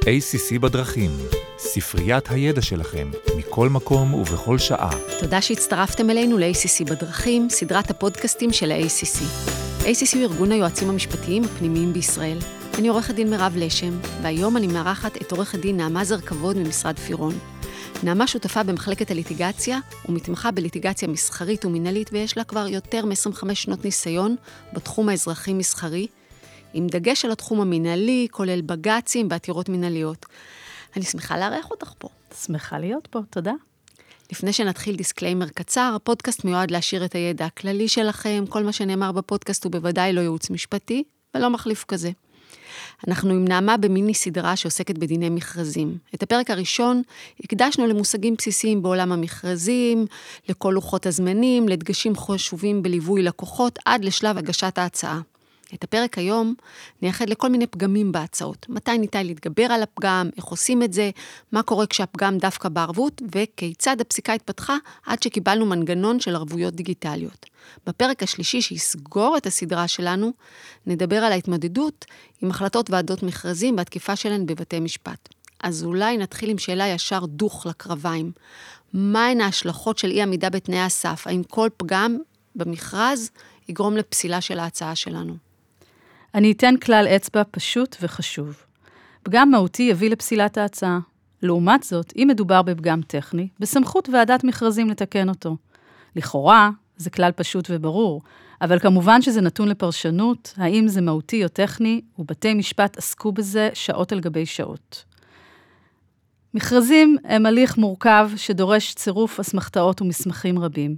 ACC בדרכים, ספריית הידע שלכם, מכל מקום ובכל שעה. תודה שהצטרפתם אלינו ל-ACC בדרכים, סדרת הפודקאסטים של ה-ACC. ACC הוא ארגון היועצים המשפטיים הפנימיים בישראל. אני עורכת דין מירב לשם, והיום אני מארחת את עורכת דין נעמה זר-כבוד ממשרד פירון. נעמה שותפה במחלקת הליטיגציה ומתמחה בליטיגציה מסחרית ומינהלית, ויש לה כבר יותר מ-25 שנות ניסיון בתחום האזרחי-מסחרי, עם דגש על התחום המינהלי, כולל בג"צים ועתירות מינהליות. אני שמחה לארח אותך פה. שמחה להיות פה, תודה. לפני שנתחיל disclaimer קצר, הפודקאסט מיועד להעשיר את הידע הכללי שלכם, כל מה שנאמר בפודקאסט הוא בוודאי לא ייעוץ משפטי, ולא מחליף כזה. אנחנו עם נעמה במיני סדרה שעוסקת בדיני מכרזים. את הפרק הראשון הקדשנו למושגים בסיסיים בעולם המכרזים, לכל לוחות הזמנים, לדגשים חשובים בליווי לקוחות, עד לשלב הגשת ההצעה. את הפרק היום נייחד לכל מיני פגמים בהצעות. מתי ניתן להתגבר על הפגם, איך עושים את זה, מה קורה כשהפגם דווקא בערבות, וכיצד הפסיקה התפתחה עד שקיבלנו מנגנון של ערבויות דיגיטליות. בפרק השלישי שיסגור את הסדרה שלנו, נדבר על ההתמודדות עם החלטות ועדות מכרזים והתקיפה שלהן בבתי משפט. אז אולי נתחיל עם שאלה ישר דוך לקרביים. מהן ההשלכות של אי עמידה בתנאי הסף? האם כל פגם במכרז יגרום לפסילה של ההצעה שלנו? אני אתן כלל אצבע פשוט וחשוב. פגם מהותי יביא לפסילת ההצעה. לעומת זאת, אם מדובר בפגם טכני, בסמכות ועדת מכרזים לתקן אותו. לכאורה, זה כלל פשוט וברור, אבל כמובן שזה נתון לפרשנות, האם זה מהותי או טכני, ובתי משפט עסקו בזה שעות על גבי שעות. מכרזים הם הליך מורכב שדורש צירוף אסמכתאות ומסמכים רבים.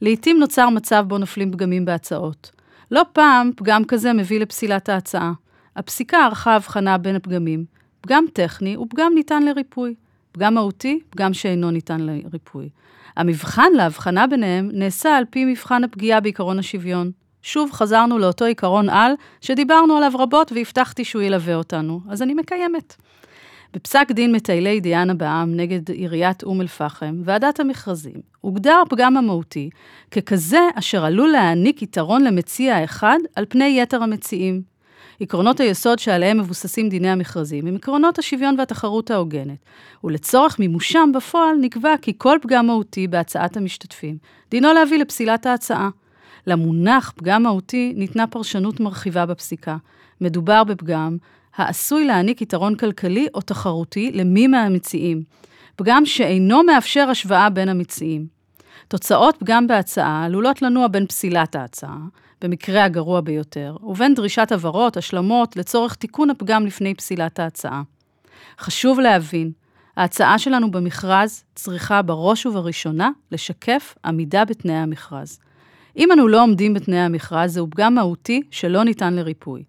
לעתים נוצר מצב בו נופלים פגמים בהצעות. לא פעם פגם כזה מביא לפסילת ההצעה. הפסיקה ערכה הבחנה בין הפגמים. פגם טכני הוא פגם ניתן לריפוי. פגם מהותי, פגם שאינו ניתן לריפוי. המבחן להבחנה ביניהם נעשה על פי מבחן הפגיעה בעקרון השוויון. שוב חזרנו לאותו עיקרון על שדיברנו עליו רבות והבטחתי שהוא ילווה אותנו, אז אני מקיימת. בפסק דין מטיילי דיאנה בע"מ נגד עיריית אום אל-פחם, ועדת המכרזים, הוגדר הפגם המהותי ככזה אשר עלול להעניק יתרון למציע האחד על פני יתר המציעים. עקרונות היסוד שעליהם מבוססים דיני המכרזים הם עקרונות השוויון והתחרות ההוגנת, ולצורך מימושם בפועל נקבע כי כל פגם מהותי בהצעת המשתתפים, דינו להביא לפסילת ההצעה. למונח פגם מהותי ניתנה פרשנות מרחיבה בפסיקה. מדובר בפגם העשוי להעניק יתרון כלכלי או תחרותי למי מהמציעים, פגם שאינו מאפשר השוואה בין המציעים. תוצאות פגם בהצעה עלולות לנוע בין פסילת ההצעה, במקרה הגרוע ביותר, ובין דרישת הבהרות, השלמות, לצורך תיקון הפגם לפני פסילת ההצעה. חשוב להבין, ההצעה שלנו במכרז צריכה בראש ובראשונה לשקף עמידה בתנאי המכרז. אם אנו לא עומדים בתנאי המכרז, זהו פגם מהותי שלא ניתן לריפוי.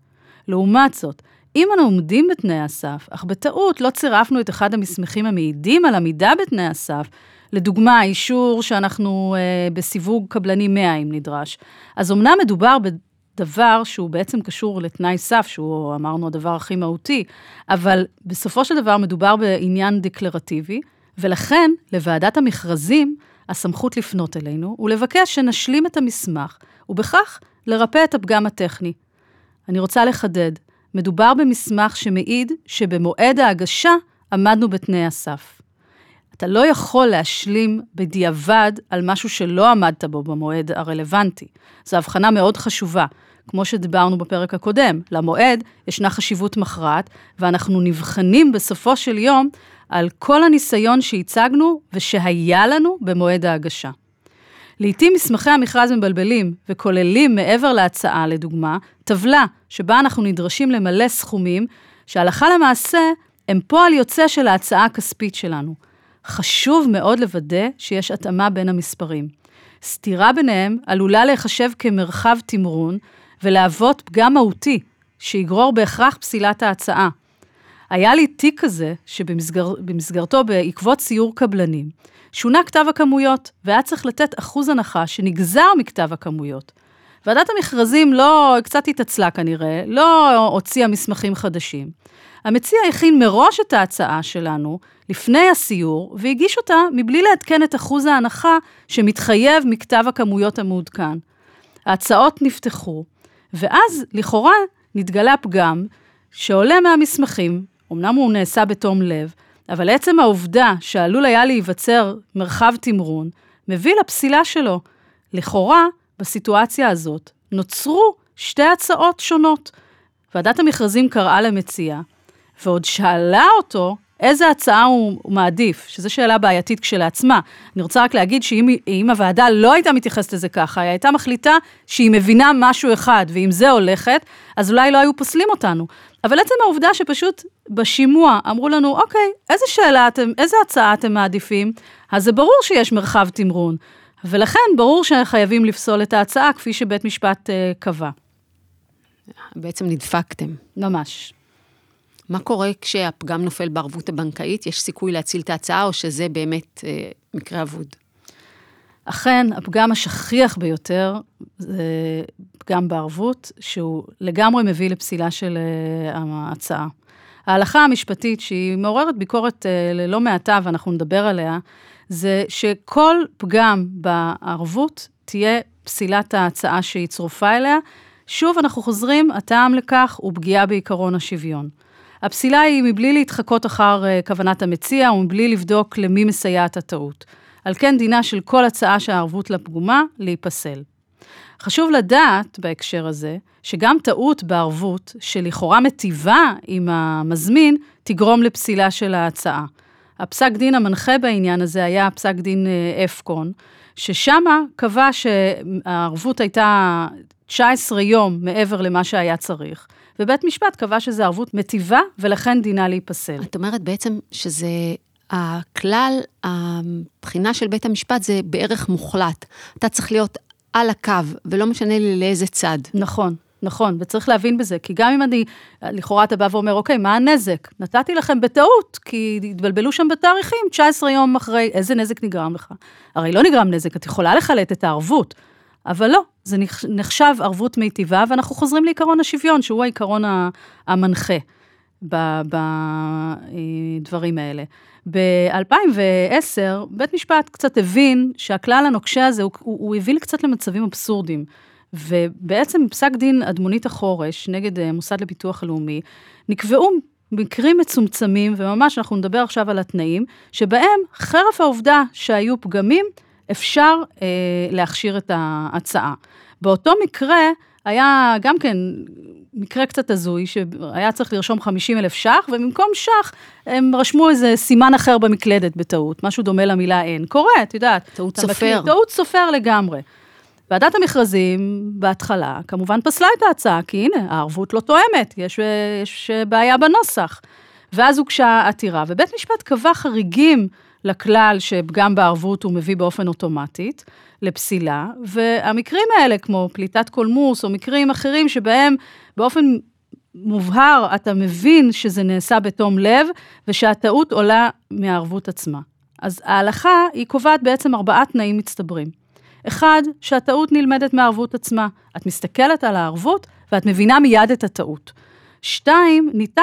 לעומת זאת, אם אנו עומדים בתנאי הסף, אך בטעות לא צירפנו את אחד המסמכים המעידים על עמידה בתנאי הסף, לדוגמה, אישור שאנחנו אה, בסיווג קבלני 100 אם נדרש, אז אמנם מדובר בדבר שהוא בעצם קשור לתנאי סף, שהוא אמרנו הדבר הכי מהותי, אבל בסופו של דבר מדובר בעניין דקלרטיבי, ולכן לוועדת המכרזים הסמכות לפנות אלינו ולבקש שנשלים את המסמך, ובכך לרפא את הפגם הטכני. אני רוצה לחדד, מדובר במסמך שמעיד שבמועד ההגשה עמדנו בתנאי הסף. אתה לא יכול להשלים בדיעבד על משהו שלא עמדת בו במועד הרלוונטי. זו הבחנה מאוד חשובה. כמו שדיברנו בפרק הקודם, למועד ישנה חשיבות מכרעת, ואנחנו נבחנים בסופו של יום על כל הניסיון שהצגנו ושהיה לנו במועד ההגשה. לעתים מסמכי המכרז מבלבלים וכוללים מעבר להצעה, לדוגמה, טבלה שבה אנחנו נדרשים למלא סכומים שהלכה למעשה הם פועל יוצא של ההצעה הכספית שלנו. חשוב מאוד לוודא שיש התאמה בין המספרים. סתירה ביניהם עלולה להיחשב כמרחב תמרון ולהוות פגם מהותי, שיגרור בהכרח פסילת ההצעה. היה לי תיק כזה, שבמסגרתו, בעקבות סיור קבלנים, שונה כתב הכמויות, והיה צריך לתת אחוז הנחה שנגזר מכתב הכמויות. ועדת המכרזים לא, קצת התעצלה כנראה, לא הוציאה מסמכים חדשים. המציע הכין מראש את ההצעה שלנו לפני הסיור, והגיש אותה מבלי לעדכן את אחוז ההנחה שמתחייב מכתב הכמויות המעודכן. ההצעות נפתחו, ואז לכאורה נתגלה פגם שעולה מהמסמכים, אמנם הוא נעשה בתום לב, אבל עצם העובדה שעלול היה להיווצר מרחב תמרון, מביא לפסילה שלו. לכאורה, בסיטואציה הזאת, נוצרו שתי הצעות שונות. ועדת המכרזים קראה למציע, ועוד שאלה אותו איזה הצעה הוא, מעדיף, שזו שאלה בעייתית כשלעצמה. אני רוצה רק להגיד שאם הוועדה לא הייתה מתייחסת לזה ככה, היא הייתה מחליטה שהיא מבינה משהו אחד, ועם זה הולכת, אז אולי לא היו פוסלים אותנו. אבל עצם העובדה שפשוט בשימוע אמרו לנו, אוקיי, איזה שאלה אתם, איזה הצעה אתם מעדיפים? אז זה ברור שיש מרחב תמרון. ולכן ברור שחייבים לפסול את ההצעה כפי שבית משפט uh, קבע. בעצם נדפקתם. ממש. מה קורה כשהפגם נופל בערבות הבנקאית? יש סיכוי להציל את ההצעה, או שזה באמת אה, מקרה אבוד? אכן, הפגם השכיח ביותר זה פגם בערבות, שהוא לגמרי מביא לפסילה של uh, ההצעה. ההלכה המשפטית, שהיא מעוררת ביקורת uh, ללא מעטה, ואנחנו נדבר עליה, זה שכל פגם בערבות תהיה פסילת ההצעה שהיא צרופה אליה. שוב, אנחנו חוזרים, הטעם לכך הוא פגיעה בעקרון השוויון. הפסילה היא מבלי להתחקות אחר uh, כוונת המציע ומבלי לבדוק למי מסייעת הטעות. על כן דינה של כל הצעה שהערבות לה פגומה, להיפסל. חשוב לדעת בהקשר הזה, שגם טעות בערבות, שלכאורה מטיבה עם המזמין, תגרום לפסילה של ההצעה. הפסק דין המנחה בעניין הזה היה פסק דין אה, אפקון, ששמה קבע שהערבות הייתה 19 יום מעבר למה שהיה צריך, ובית משפט קבע שזו ערבות מטיבה, ולכן דינה להיפסל. את אומרת בעצם שזה הכלל, הבחינה של בית המשפט זה בערך מוחלט. אתה צריך להיות על הקו, ולא משנה לי לאיזה צד. נכון. נכון, וצריך להבין בזה, כי גם אם אני, לכאורה אתה בא ואומר, אוקיי, מה הנזק? נתתי לכם בטעות, כי התבלבלו שם בתאריכים, 19 יום אחרי, איזה נזק נגרם לך? הרי לא נגרם נזק, את יכולה לחלט את הערבות, אבל לא, זה נחשב ערבות מיטיבה, ואנחנו חוזרים לעיקרון השוויון, שהוא העיקרון המנחה בדברים האלה. ב-2010, בית משפט קצת הבין שהכלל הנוקשה הזה, הוא, הוא הביא קצת למצבים אבסורדים. ובעצם פסק דין אדמונית החורש נגד אה, מוסד לביטוח לאומי, נקבעו מקרים מצומצמים, וממש אנחנו נדבר עכשיו על התנאים, שבהם חרף העובדה שהיו פגמים, אפשר אה, להכשיר את ההצעה. באותו מקרה, היה גם כן מקרה קצת הזוי, שהיה צריך לרשום 50 אלף ש"ח, ובמקום ש"ח, הם רשמו איזה סימן אחר במקלדת בטעות, משהו דומה למילה אין. קורה, את יודעת. טעות סופר. טעות סופר לגמרי. ועדת המכרזים, בהתחלה, כמובן פסלה את ההצעה, כי הנה, הערבות לא תואמת, יש, יש בעיה בנוסח. ואז הוגשה עתירה, ובית משפט קבע חריגים לכלל שפגם בערבות הוא מביא באופן אוטומטית לפסילה, והמקרים האלה, כמו פליטת קולמוס, או מקרים אחרים שבהם באופן מובהר אתה מבין שזה נעשה בתום לב, ושהטעות עולה מהערבות עצמה. אז ההלכה, היא קובעת בעצם ארבעה תנאים מצטברים. אחד, שהטעות נלמדת מהערבות עצמה. את מסתכלת על הערבות ואת מבינה מיד את הטעות. שתיים, ניתן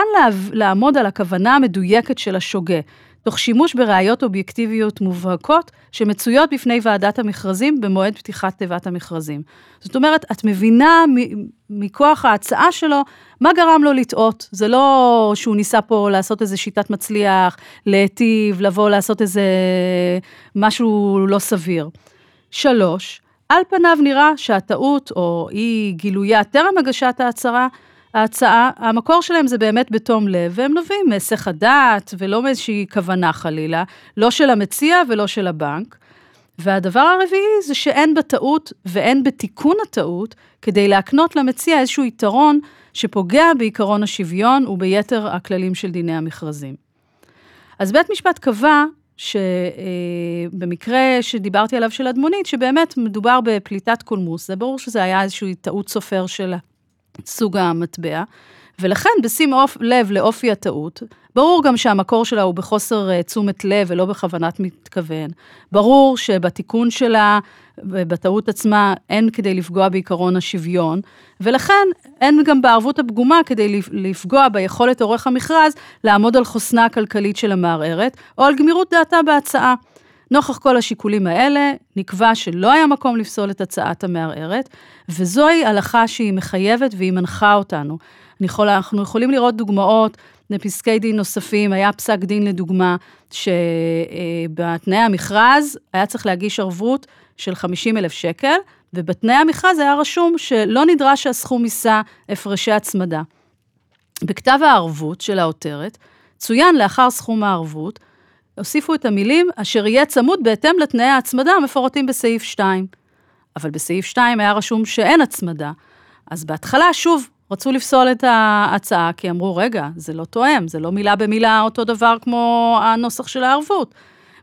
לעמוד על הכוונה המדויקת של השוגה, תוך שימוש בראיות אובייקטיביות מובהקות שמצויות בפני ועדת המכרזים במועד פתיחת תיבת המכרזים. זאת אומרת, את מבינה מכוח ההצעה שלו מה גרם לו לטעות. זה לא שהוא ניסה פה לעשות איזה שיטת מצליח, להיטיב, לבוא לעשות איזה משהו לא סביר. שלוש, על פניו נראה שהטעות או אי גילויה טרם הגשת ההצהרה, ההצעה, המקור שלהם זה באמת בתום לב, והם נובעים מהיסח הדעת ולא מאיזושהי כוונה חלילה, לא של המציע ולא של הבנק. והדבר הרביעי זה שאין בטעות ואין בתיקון הטעות כדי להקנות למציע איזשהו יתרון שפוגע בעיקרון השוויון וביתר הכללים של דיני המכרזים. אז בית משפט קבע שבמקרה שדיברתי עליו של אדמונית, שבאמת מדובר בפליטת קולמוס, זה ברור שזה היה איזושהי טעות סופר של סוג המטבע, ולכן בשים אופ, לב לאופי הטעות, ברור גם שהמקור שלה הוא בחוסר אה, תשומת לב ולא בכוונת מתכוון. ברור שבתיקון שלה ובטעות עצמה אין כדי לפגוע בעיקרון השוויון, ולכן אין גם בערבות הפגומה כדי לפגוע ביכולת עורך המכרז לעמוד על חוסנה הכלכלית של המערערת, או על גמירות דעתה בהצעה. נוכח כל השיקולים האלה, נקבע שלא היה מקום לפסול את הצעת המערערת, וזוהי הלכה שהיא מחייבת והיא מנחה אותנו. יכול, אנחנו יכולים לראות דוגמאות מפני פסקי דין נוספים, היה פסק דין לדוגמה, שבתנאי המכרז היה צריך להגיש ערבות של 50 אלף שקל, ובתנאי המכרז היה רשום שלא נדרש שהסכום יישא הפרשי הצמדה. בכתב הערבות של העותרת, צוין לאחר סכום הערבות, הוסיפו את המילים, אשר יהיה צמוד בהתאם לתנאי ההצמדה המפורטים בסעיף 2. אבל בסעיף 2 היה רשום שאין הצמדה. אז בהתחלה, שוב, רצו לפסול את ההצעה, כי אמרו, רגע, זה לא תואם, זה לא מילה במילה אותו דבר כמו הנוסח של הערבות.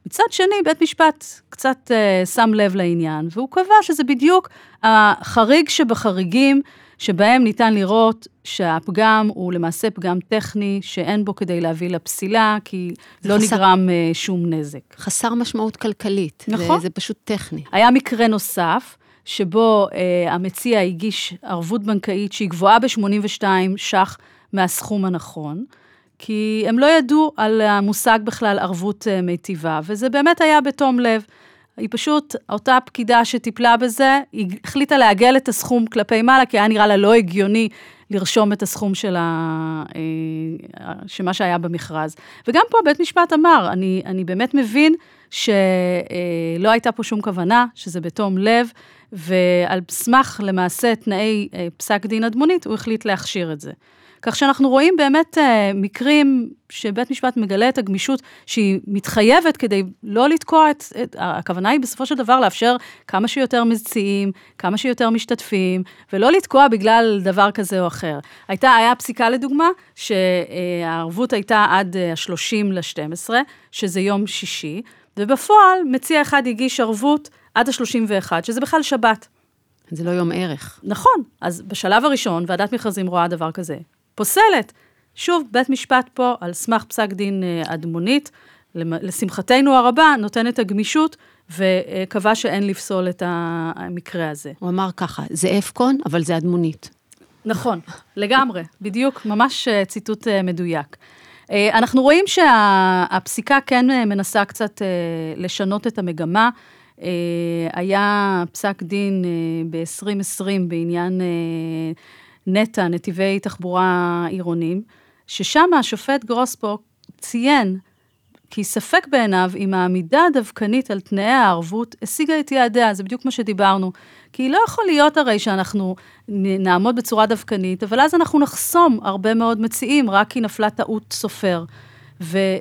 מצד שני, בית משפט קצת uh, שם לב לעניין, והוא קבע שזה בדיוק החריג שבחריגים, שבהם ניתן לראות שהפגם הוא למעשה פגם טכני, שאין בו כדי להביא לפסילה, כי לא חסר... נגרם uh, שום נזק. חסר משמעות כלכלית. נכון. זה, זה פשוט טכני. היה מקרה נוסף, שבו uh, המציע הגיש ערבות בנקאית שהיא גבוהה ב-82 ש"ח מהסכום הנכון. כי הם לא ידעו על המושג בכלל ערבות uh, מיטיבה, וזה באמת היה בתום לב. היא פשוט, אותה פקידה שטיפלה בזה, היא החליטה לעגל את הסכום כלפי מעלה, כי היה נראה לה לא הגיוני לרשום את הסכום של ה... אה, שמה שהיה במכרז. וגם פה בית משפט אמר, אני, אני באמת מבין שלא אה, הייתה פה שום כוונה, שזה בתום לב, ועל סמך למעשה תנאי אה, פסק דין אדמונית, הוא החליט להכשיר את זה. כך שאנחנו רואים באמת אה, מקרים שבית משפט מגלה את הגמישות שהיא מתחייבת כדי לא לתקוע את, את... הכוונה היא בסופו של דבר לאפשר כמה שיותר מציעים, כמה שיותר משתתפים, ולא לתקוע בגלל דבר כזה או אחר. הייתה, היה פסיקה לדוגמה, שהערבות הייתה עד ה-30 ל-12, שזה יום שישי, ובפועל מציע אחד הגיש ערבות עד ה-31, שזה בכלל שבת. זה לא יום ערך. נכון, אז בשלב הראשון, ועדת מכרזים רואה דבר כזה. פוסלת. שוב, בית משפט פה, על סמך פסק דין אה, אדמונית, לשמחתנו הרבה, נותן את הגמישות, וקבע שאין לפסול את המקרה הזה. הוא אמר ככה, זה אפקון, אבל זה אדמונית. נכון, לגמרי, בדיוק, ממש אה, ציטוט אה, מדויק. אנחנו רואים שהפסיקה כן מנסה קצת לשנות את המגמה. היה פסק דין ב-2020 בעניין נטע, נתיבי תחבורה עירונים, ששם השופט גרוספוק ציין כי ספק בעיניו אם העמידה הדווקנית על תנאי הערבות השיגה את יעדיה, זה בדיוק מה שדיברנו. כי לא יכול להיות הרי שאנחנו נעמוד בצורה דווקנית, אבל אז אנחנו נחסום הרבה מאוד מציעים, רק כי נפלה טעות סופר. והוא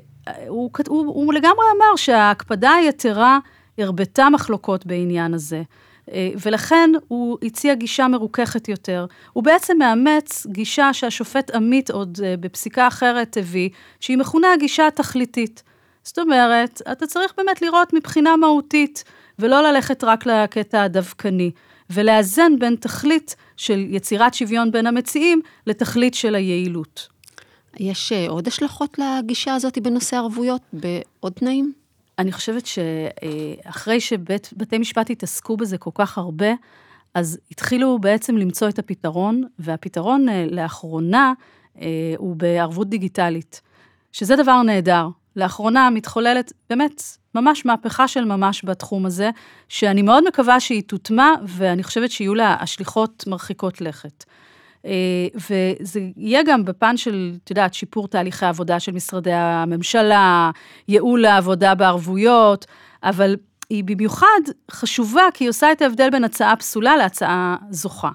הוא, הוא, הוא לגמרי אמר שההקפדה היתרה הרבתה מחלוקות בעניין הזה. אה, ולכן הוא הציע גישה מרוככת יותר. הוא בעצם מאמץ גישה שהשופט עמית עוד אה, בפסיקה אחרת הביא, שהיא מכונה הגישה התכליתית. זאת אומרת, אתה צריך באמת לראות מבחינה מהותית, ולא ללכת רק לקטע הדווקני, ולאזן בין תכלית של יצירת שוויון בין המציעים, לתכלית של היעילות. יש אה, עוד השלכות לגישה הזאת בנושא ערבויות, בעוד תנאים? אני חושבת שאחרי שבתי משפט התעסקו בזה כל כך הרבה, אז התחילו בעצם למצוא את הפתרון, והפתרון אה, לאחרונה אה, הוא בערבות דיגיטלית, שזה דבר נהדר. לאחרונה מתחוללת באמת ממש מהפכה של ממש בתחום הזה, שאני מאוד מקווה שהיא תוטמע, ואני חושבת שיהיו לה השליכות מרחיקות לכת. אה, וזה יהיה גם בפן של, את יודעת, שיפור תהליכי העבודה של משרדי הממשלה, ייעול העבודה בערבויות, אבל היא במיוחד חשובה כי היא עושה את ההבדל בין הצעה פסולה להצעה זוכה.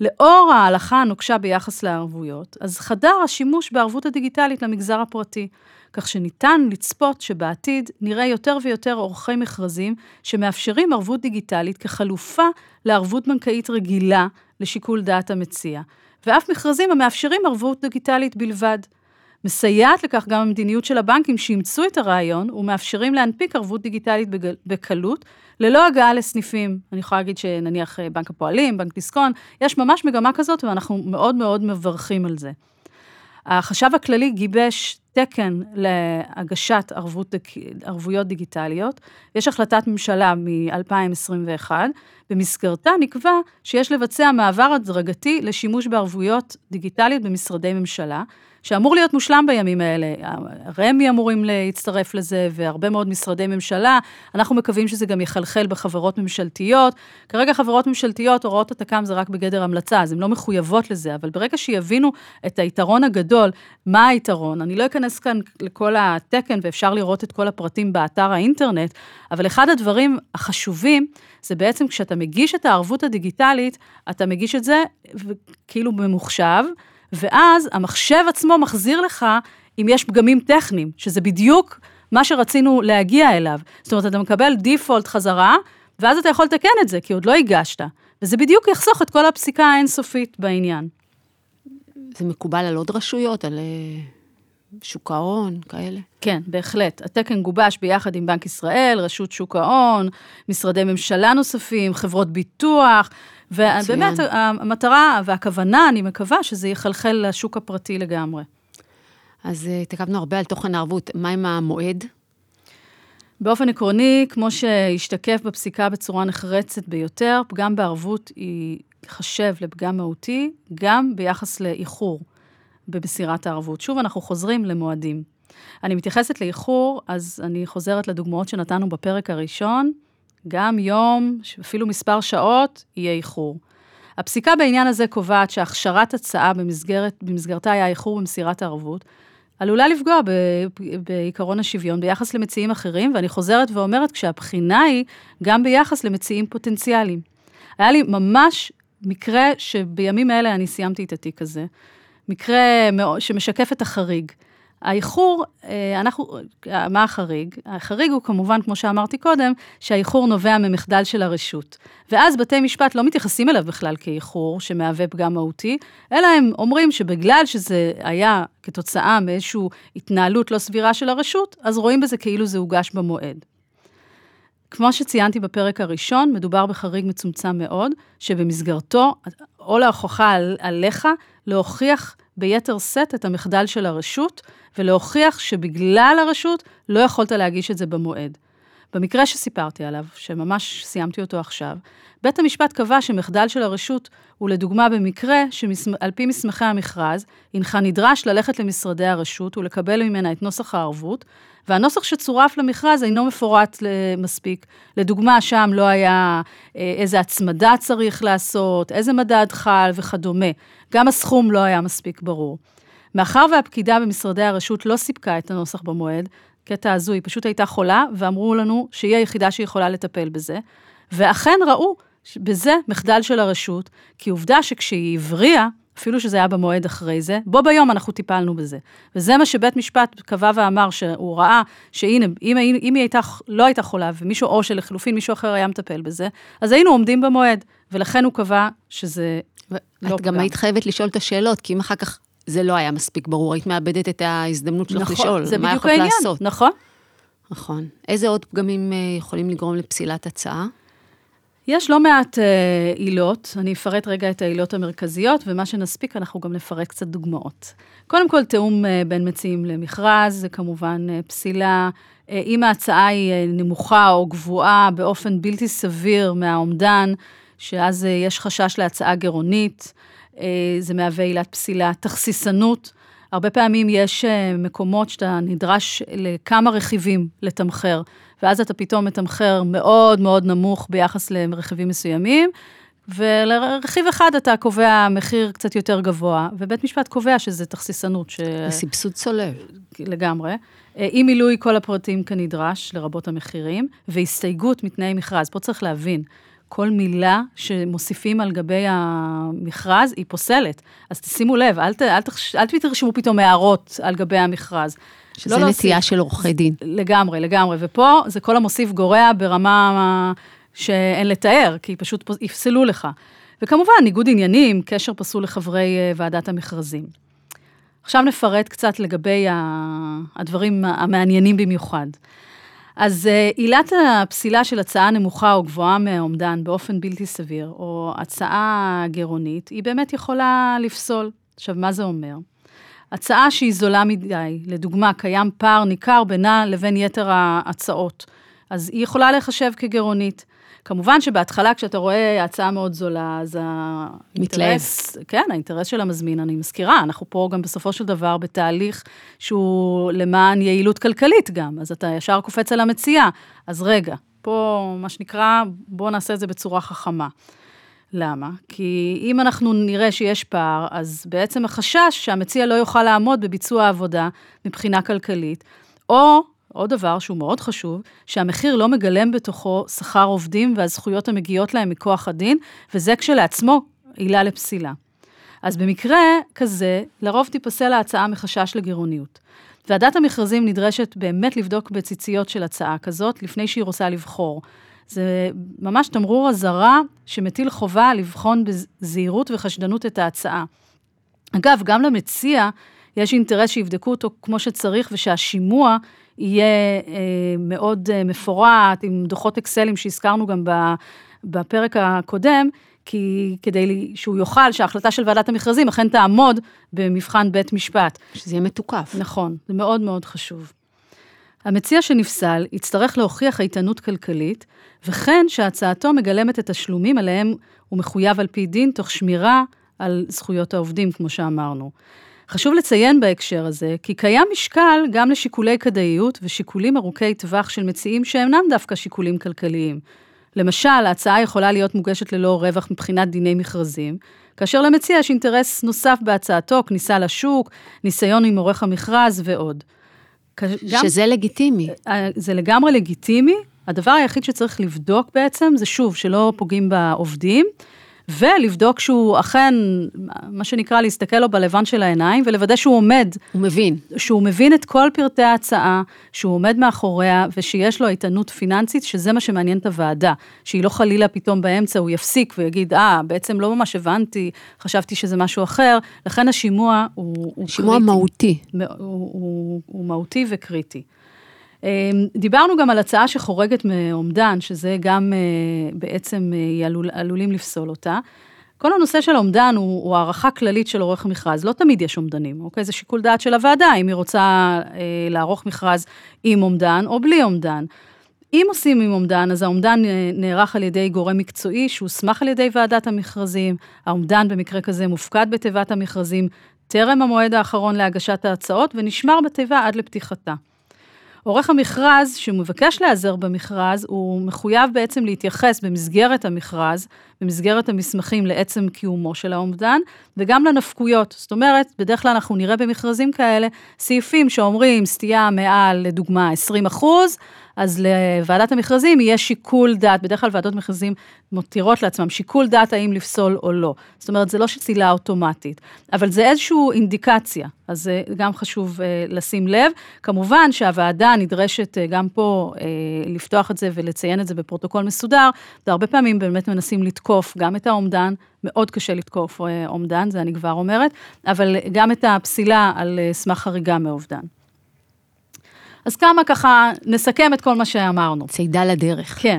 לאור ההלכה הנוקשה ביחס לערבויות, אז חדר השימוש בערבות הדיגיטלית למגזר הפרטי, כך שניתן לצפות שבעתיד נראה יותר ויותר עורכי מכרזים שמאפשרים ערבות דיגיטלית כחלופה לערבות בנקאית רגילה לשיקול דעת המציע, ואף מכרזים המאפשרים ערבות דיגיטלית בלבד. מסייעת לכך גם המדיניות של הבנקים שאימצו את הרעיון ומאפשרים להנפיק ערבות דיגיטלית בקלות, ללא הגעה לסניפים. אני יכולה להגיד שנניח אה, בנק הפועלים, בנק דיסקון, יש ממש מגמה כזאת ואנחנו מאוד מאוד מברכים על זה. החשב הכללי גיבש תקן להגשת ערבות, ערבויות דיגיטליות. יש החלטת ממשלה מ-2021, במסגרתה נקבע שיש לבצע מעבר הדרגתי לשימוש בערבויות דיגיטליות במשרדי ממשלה, שאמור להיות מושלם בימים האלה. רמ"י אמורים להצטרף לזה, והרבה מאוד משרדי ממשלה. אנחנו מקווים שזה גם יחלחל בחברות ממשלתיות. כרגע חברות ממשלתיות, הוראות התק"ם זה רק בגדר המלצה, אז הן לא מחויבות לזה, אבל ברגע שיבינו את היתרון הגדול, מה היתרון, אני לא אכנס כאן לכל התקן, ואפשר לראות את כל הפרטים באתר האינטרנט, אבל אחד הדברים החשובים, זה בעצם כשאתה מגיש את הערבות הדיגיטלית, אתה מגיש את זה כאילו ממוחשב, ואז המחשב עצמו מחזיר לך אם יש פגמים טכניים, שזה בדיוק מה שרצינו להגיע אליו. זאת אומרת, אתה מקבל דיפולט חזרה, ואז אתה יכול לתקן את זה, כי עוד לא הגשת. וזה בדיוק יחסוך את כל הפסיקה האינסופית בעניין. זה מקובל על עוד רשויות, על אה, שוק ההון, כאלה? כן, בהחלט. התקן גובש ביחד עם בנק ישראל, רשות שוק ההון, משרדי ממשלה נוספים, חברות ביטוח, ובאמת המטרה והכוונה, אני מקווה שזה יחלחל לשוק הפרטי לגמרי. אז אה, התעכבנו הרבה על תוכן הערבות, מה עם המועד? באופן עקרוני, כמו שהשתקף בפסיקה בצורה נחרצת ביותר, פגם בערבות ייחשב לפגם מהותי, גם ביחס לאיחור במסירת הערבות. שוב, אנחנו חוזרים למועדים. אני מתייחסת לאיחור, אז אני חוזרת לדוגמאות שנתנו בפרק הראשון, גם יום, אפילו מספר שעות, יהיה איחור. הפסיקה בעניין הזה קובעת שהכשרת הצעה במסגרת, במסגרתה היה איחור במסירת הערבות, עלולה לפגוע ב, בעקרון השוויון ביחס למציעים אחרים, ואני חוזרת ואומרת, כשהבחינה היא גם ביחס למציעים פוטנציאליים. היה לי ממש מקרה שבימים אלה אני סיימתי את התיק הזה, מקרה שמשקף את החריג. האיחור, אה, אנחנו, מה החריג? החריג הוא כמובן, כמו שאמרתי קודם, שהאיחור נובע ממחדל של הרשות. ואז בתי משפט לא מתייחסים אליו בכלל כאיחור שמהווה פגם מהותי, אלא הם אומרים שבגלל שזה היה כתוצאה מאיזושהי התנהלות לא סבירה של הרשות, אז רואים בזה כאילו זה הוגש במועד. כמו שציינתי בפרק הראשון, מדובר בחריג מצומצם מאוד, שבמסגרתו עול ההוכחה על, עליך להוכיח ביתר שאת את המחדל של הרשות, ולהוכיח שבגלל הרשות לא יכולת להגיש את זה במועד. במקרה שסיפרתי עליו, שממש סיימתי אותו עכשיו, בית המשפט קבע שמחדל של הרשות הוא לדוגמה במקרה שעל פי מסמכי המכרז, הנך נדרש ללכת למשרדי הרשות ולקבל ממנה את נוסח הערבות, והנוסח שצורף למכרז אינו מפורט מספיק. לדוגמה, שם לא היה אה, איזה הצמדה צריך לעשות, איזה מדד חל וכדומה. גם הסכום לא היה מספיק ברור. מאחר והפקידה במשרדי הרשות לא סיפקה את הנוסח במועד, קטע הזוי, פשוט הייתה חולה, ואמרו לנו שהיא היחידה שיכולה לטפל בזה, ואכן ראו בזה מחדל של הרשות, כי עובדה שכשהיא הבריאה, אפילו שזה היה במועד אחרי זה, בו ביום אנחנו טיפלנו בזה. וזה מה שבית משפט קבע ואמר, שהוא ראה שהנה, אם, אם היא הייתה, לא הייתה חולה, ומישהו, או שלחלופין מישהו אחר היה מטפל בזה, אז היינו עומדים במועד, ולכן הוא קבע שזה לא פגם. את גם היית חייבת לשאול את השאלות, כי אם אחר כך זה לא היה מספיק ברור, היית מאבדת את ההזדמנות שלך נכון, לשאול, זה מה יכולת העניין, לעשות. נכון. נכון. איזה עוד פגמים אה, יכולים לגרום לפסילת הצעה? יש לא מעט אה, עילות, אני אפרט רגע את העילות המרכזיות, ומה שנספיק אנחנו גם נפרט קצת דוגמאות. קודם כל, תיאום אה, בין מציעים למכרז, זה כמובן אה, פסילה. אה, אם ההצעה היא אה, נמוכה או גבוהה באופן בלתי סביר מהאומדן, שאז אה, יש חשש להצעה גירעונית, אה, זה מהווה עילת פסילה. תכסיסנות, הרבה פעמים יש אה, מקומות שאתה נדרש לכמה רכיבים לתמחר, ואז אתה פתאום מתמחר מאוד מאוד נמוך ביחס לרכיבים מסוימים, ולרכיב אחד אתה קובע מחיר קצת יותר גבוה, ובית משפט קובע שזה תכסיסנות. ש... סבסוד צולב. לגמרי. אה, אי מילוי כל הפרטים כנדרש, לרבות המחירים, והסתייגות מתנאי מכרז. פה צריך להבין, כל מילה שמוסיפים על גבי המכרז היא פוסלת. אז תשימו לב, אל, ת, אל, תחש, אל תרשמו פתאום הערות על גבי המכרז. שזה לא נטייה של עורכי דין. לגמרי, לגמרי. ופה זה כל המוסיף גורע ברמה שאין לתאר, כי פשוט יפסלו לך. וכמובן, ניגוד עניינים, קשר פסול לחברי אה, ועדת המכרזים. עכשיו נפרט קצת לגבי הדברים המעניינים במיוחד. אז אה, עילת הפסילה של הצעה נמוכה או גבוהה מהאומדן באופן בלתי סביר, או הצעה גירעונית, היא באמת יכולה לפסול. עכשיו, מה זה אומר? הצעה שהיא זולה מדי, לדוגמה, קיים פער ניכר בינה לבין יתר ההצעות, אז היא יכולה להיחשב כגירעונית. כמובן שבהתחלה, כשאתה רואה הצעה מאוד זולה, אז האינטרס... כן, האינטרס של המזמין, אני מזכירה, אנחנו פה גם בסופו של דבר בתהליך שהוא למען יעילות כלכלית גם, אז אתה ישר קופץ על המציאה. אז רגע, פה, מה שנקרא, בואו נעשה את זה בצורה חכמה. למה? כי אם אנחנו נראה שיש פער, אז בעצם החשש שהמציע לא יוכל לעמוד בביצוע העבודה מבחינה כלכלית, או, עוד דבר שהוא מאוד חשוב, שהמחיר לא מגלם בתוכו שכר עובדים והזכויות המגיעות להם מכוח הדין, וזה כשלעצמו עילה לפסילה. אז במקרה כזה, לרוב תיפסל ההצעה מחשש לגירעוניות. ועדת המכרזים נדרשת באמת לבדוק בציציות של הצעה כזאת, לפני שהיא רוצה לבחור. זה ממש תמרור אזהרה שמטיל חובה לבחון בזהירות וחשדנות את ההצעה. אגב, גם למציע יש אינטרס שיבדקו אותו כמו שצריך ושהשימוע יהיה אה, מאוד אה, מפורט, עם דוחות אקסלים שהזכרנו גם בפרק הקודם, כי כדי שהוא יוכל, שההחלטה של ועדת המכרזים אכן תעמוד במבחן בית משפט. שזה יהיה מתוקף. נכון, זה מאוד מאוד חשוב. המציע שנפסל יצטרך להוכיח איתנות כלכלית, וכן שהצעתו מגלמת את השלומים עליהם הוא מחויב על פי דין, תוך שמירה על זכויות העובדים, כמו שאמרנו. חשוב לציין בהקשר הזה, כי קיים משקל גם לשיקולי כדאיות ושיקולים ארוכי טווח של מציעים שאינם דווקא שיקולים כלכליים. למשל, ההצעה יכולה להיות מוגשת ללא רווח מבחינת דיני מכרזים, כאשר למציע יש אינטרס נוסף בהצעתו, כניסה לשוק, ניסיון עם עורך המכרז ועוד. שזה לגיטימי. אה, זה לגמרי לגיטימי. הדבר היחיד שצריך לבדוק בעצם, זה שוב, שלא פוגעים בעובדים. ולבדוק שהוא אכן, מה שנקרא, להסתכל לו בלבן של העיניים, ולוודא שהוא עומד. הוא מבין. שהוא מבין את כל פרטי ההצעה, שהוא עומד מאחוריה, ושיש לו איתנות פיננסית, שזה מה שמעניין את הוועדה. שהיא לא חלילה פתאום באמצע, הוא יפסיק ויגיד, אה, בעצם לא ממש הבנתי, חשבתי שזה משהו אחר. לכן השימוע הוא, הוא שימוע קריטי. מהותי. הוא, הוא, הוא מהותי וקריטי. אמ, דיברנו גם על הצעה שחורגת מאומדן, שזה גם אה, בעצם אה, עלול, עלולים לפסול אותה. כל הנושא של אומדן הוא, הוא הערכה כללית של עורך מכרז, לא תמיד יש אומדנים, אוקיי? זה שיקול דעת של הוועדה, אם היא רוצה אה, לערוך מכרז עם אומדן או בלי אומדן. אם עושים עם אומדן, אז האומדן אה, נערך על ידי גורם מקצועי שהוסמך על ידי ועדת המכרזים, האומדן במקרה כזה מופקד בתיבת המכרזים טרם המועד האחרון להגשת ההצעות ונשמר בתיבה עד לפתיחתה. עורך המכרז שמבקש להיעזר במכרז, הוא מחויב בעצם להתייחס במסגרת המכרז, במסגרת המסמכים לעצם קיומו של האומדן, וגם לנפקויות. זאת אומרת, בדרך כלל אנחנו נראה במכרזים כאלה סעיפים שאומרים סטייה מעל, לדוגמה, 20 אחוז, אז לוועדת המכרזים יהיה שיקול דעת, בדרך כלל ועדות מכרזים מותירות לעצמם שיקול דעת האם לפסול או לא. זאת אומרת, זה לא שצילה אוטומטית, אבל זה איזושהי אינדיקציה, אז זה גם חשוב uh, לשים לב. כמובן שהוועדה נדרשת uh, גם פה uh, לפתוח את זה ולציין את זה בפרוטוקול מסודר, והרבה פעמים באמת מנסים לתקוף גם את האומדן, מאוד קשה לתקוף uh, אומדן, זה אני כבר אומרת, אבל גם את הפסילה על uh, סמך חריגה מאובדן. אז כמה ככה נסכם את כל מה שאמרנו. צידה לדרך. כן.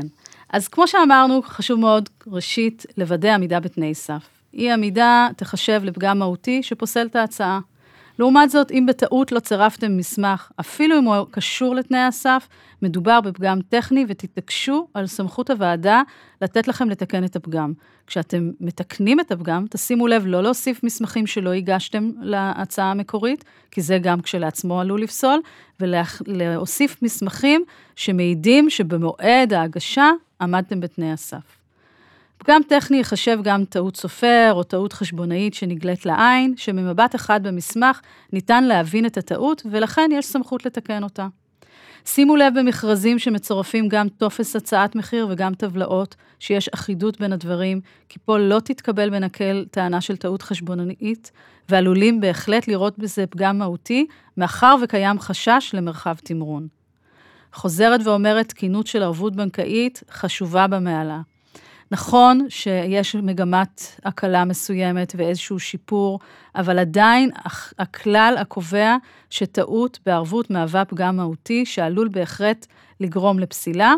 אז כמו שאמרנו, חשוב מאוד, ראשית, לוודא עמידה בתנאי סף. אי עמידה תחשב לפגם מהותי שפוסל את ההצעה. לעומת זאת, אם בטעות לא צירפתם מסמך, אפילו אם הוא קשור לתנאי הסף, מדובר בפגם טכני ותתעקשו על סמכות הוועדה לתת לכם לתקן את הפגם. כשאתם מתקנים את הפגם, תשימו לב לא להוסיף מסמכים שלא הגשתם להצעה המקורית, כי זה גם כשלעצמו עלול לפסול, ולהוסיף מסמכים שמעידים שבמועד ההגשה עמדתם בתנאי הסף. פגם טכני ייחשב גם טעות סופר או טעות חשבונאית שנגלית לעין, שממבט אחד במסמך ניתן להבין את הטעות ולכן יש סמכות לתקן אותה. שימו לב במכרזים שמצורפים גם טופס הצעת מחיר וגם טבלאות, שיש אחידות בין הדברים, כי פה לא תתקבל בנקל טענה של טעות חשבונאית, ועלולים בהחלט לראות בזה פגם מהותי, מאחר וקיים חשש למרחב תמרון. חוזרת ואומרת, תקינות של ערבות בנקאית חשובה במעלה. נכון שיש מגמת הקלה מסוימת ואיזשהו שיפור, אבל עדיין הכלל הקובע שטעות בערבות מהווה פגם מהותי שעלול בהחלט לגרום לפסילה,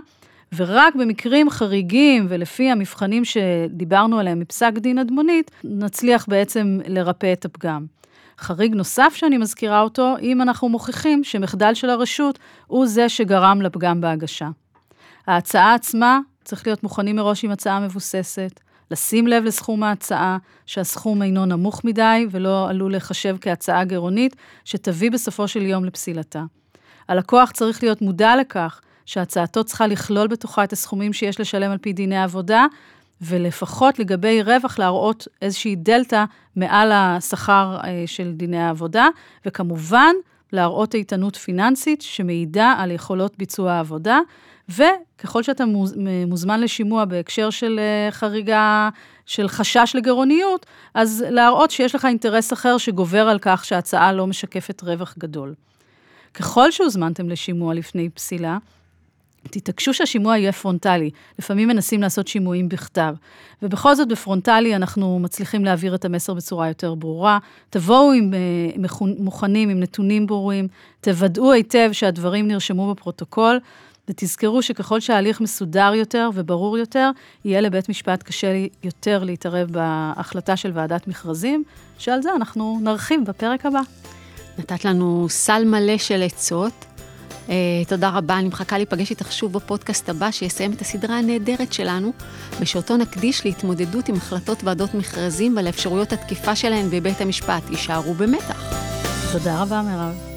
ורק במקרים חריגים ולפי המבחנים שדיברנו עליהם מפסק דין אדמונית, נצליח בעצם לרפא את הפגם. חריג נוסף שאני מזכירה אותו, אם אנחנו מוכיחים שמחדל של הרשות הוא זה שגרם לפגם בהגשה. ההצעה עצמה צריך להיות מוכנים מראש עם הצעה מבוססת, לשים לב לסכום ההצעה, שהסכום אינו נמוך מדי ולא עלול לחשב כהצעה גירעונית, שתביא בסופו של יום לפסילתה. הלקוח צריך להיות מודע לכך שהצעתו צריכה לכלול בתוכה את הסכומים שיש לשלם על פי דיני עבודה, ולפחות לגבי רווח להראות איזושהי דלתא מעל השכר אה, של דיני העבודה, וכמובן, להראות איתנות פיננסית שמעידה על יכולות ביצוע העבודה, וככל שאתה מוזמן לשימוע בהקשר של אה, חריגה, של חשש לגירעוניות, אז להראות שיש לך אינטרס אחר שגובר על כך שההצעה לא משקפת רווח גדול. ככל שהוזמנתם לשימוע לפני פסילה, תתעקשו שהשימוע יהיה פרונטלי. לפעמים מנסים לעשות שימועים בכתב. ובכל זאת, בפרונטלי אנחנו מצליחים להעביר את המסר בצורה יותר ברורה. תבואו עם, uh, מוכנים, עם נתונים ברורים, תוודאו היטב שהדברים נרשמו בפרוטוקול, ותזכרו שככל שההליך מסודר יותר וברור יותר, יהיה לבית משפט קשה יותר להתערב בהחלטה של ועדת מכרזים, שעל זה אנחנו נרחיב בפרק הבא. נתת לנו סל מלא של עצות. Uh, תודה רבה, אני מחכה להיפגש איתך שוב בפודקאסט הבא, שיסיים את הסדרה הנהדרת שלנו, ושאותו נקדיש להתמודדות עם החלטות ועדות מכרזים ועל אפשרויות התקיפה שלהן בבית המשפט. יישארו במתח. תודה רבה, מירב.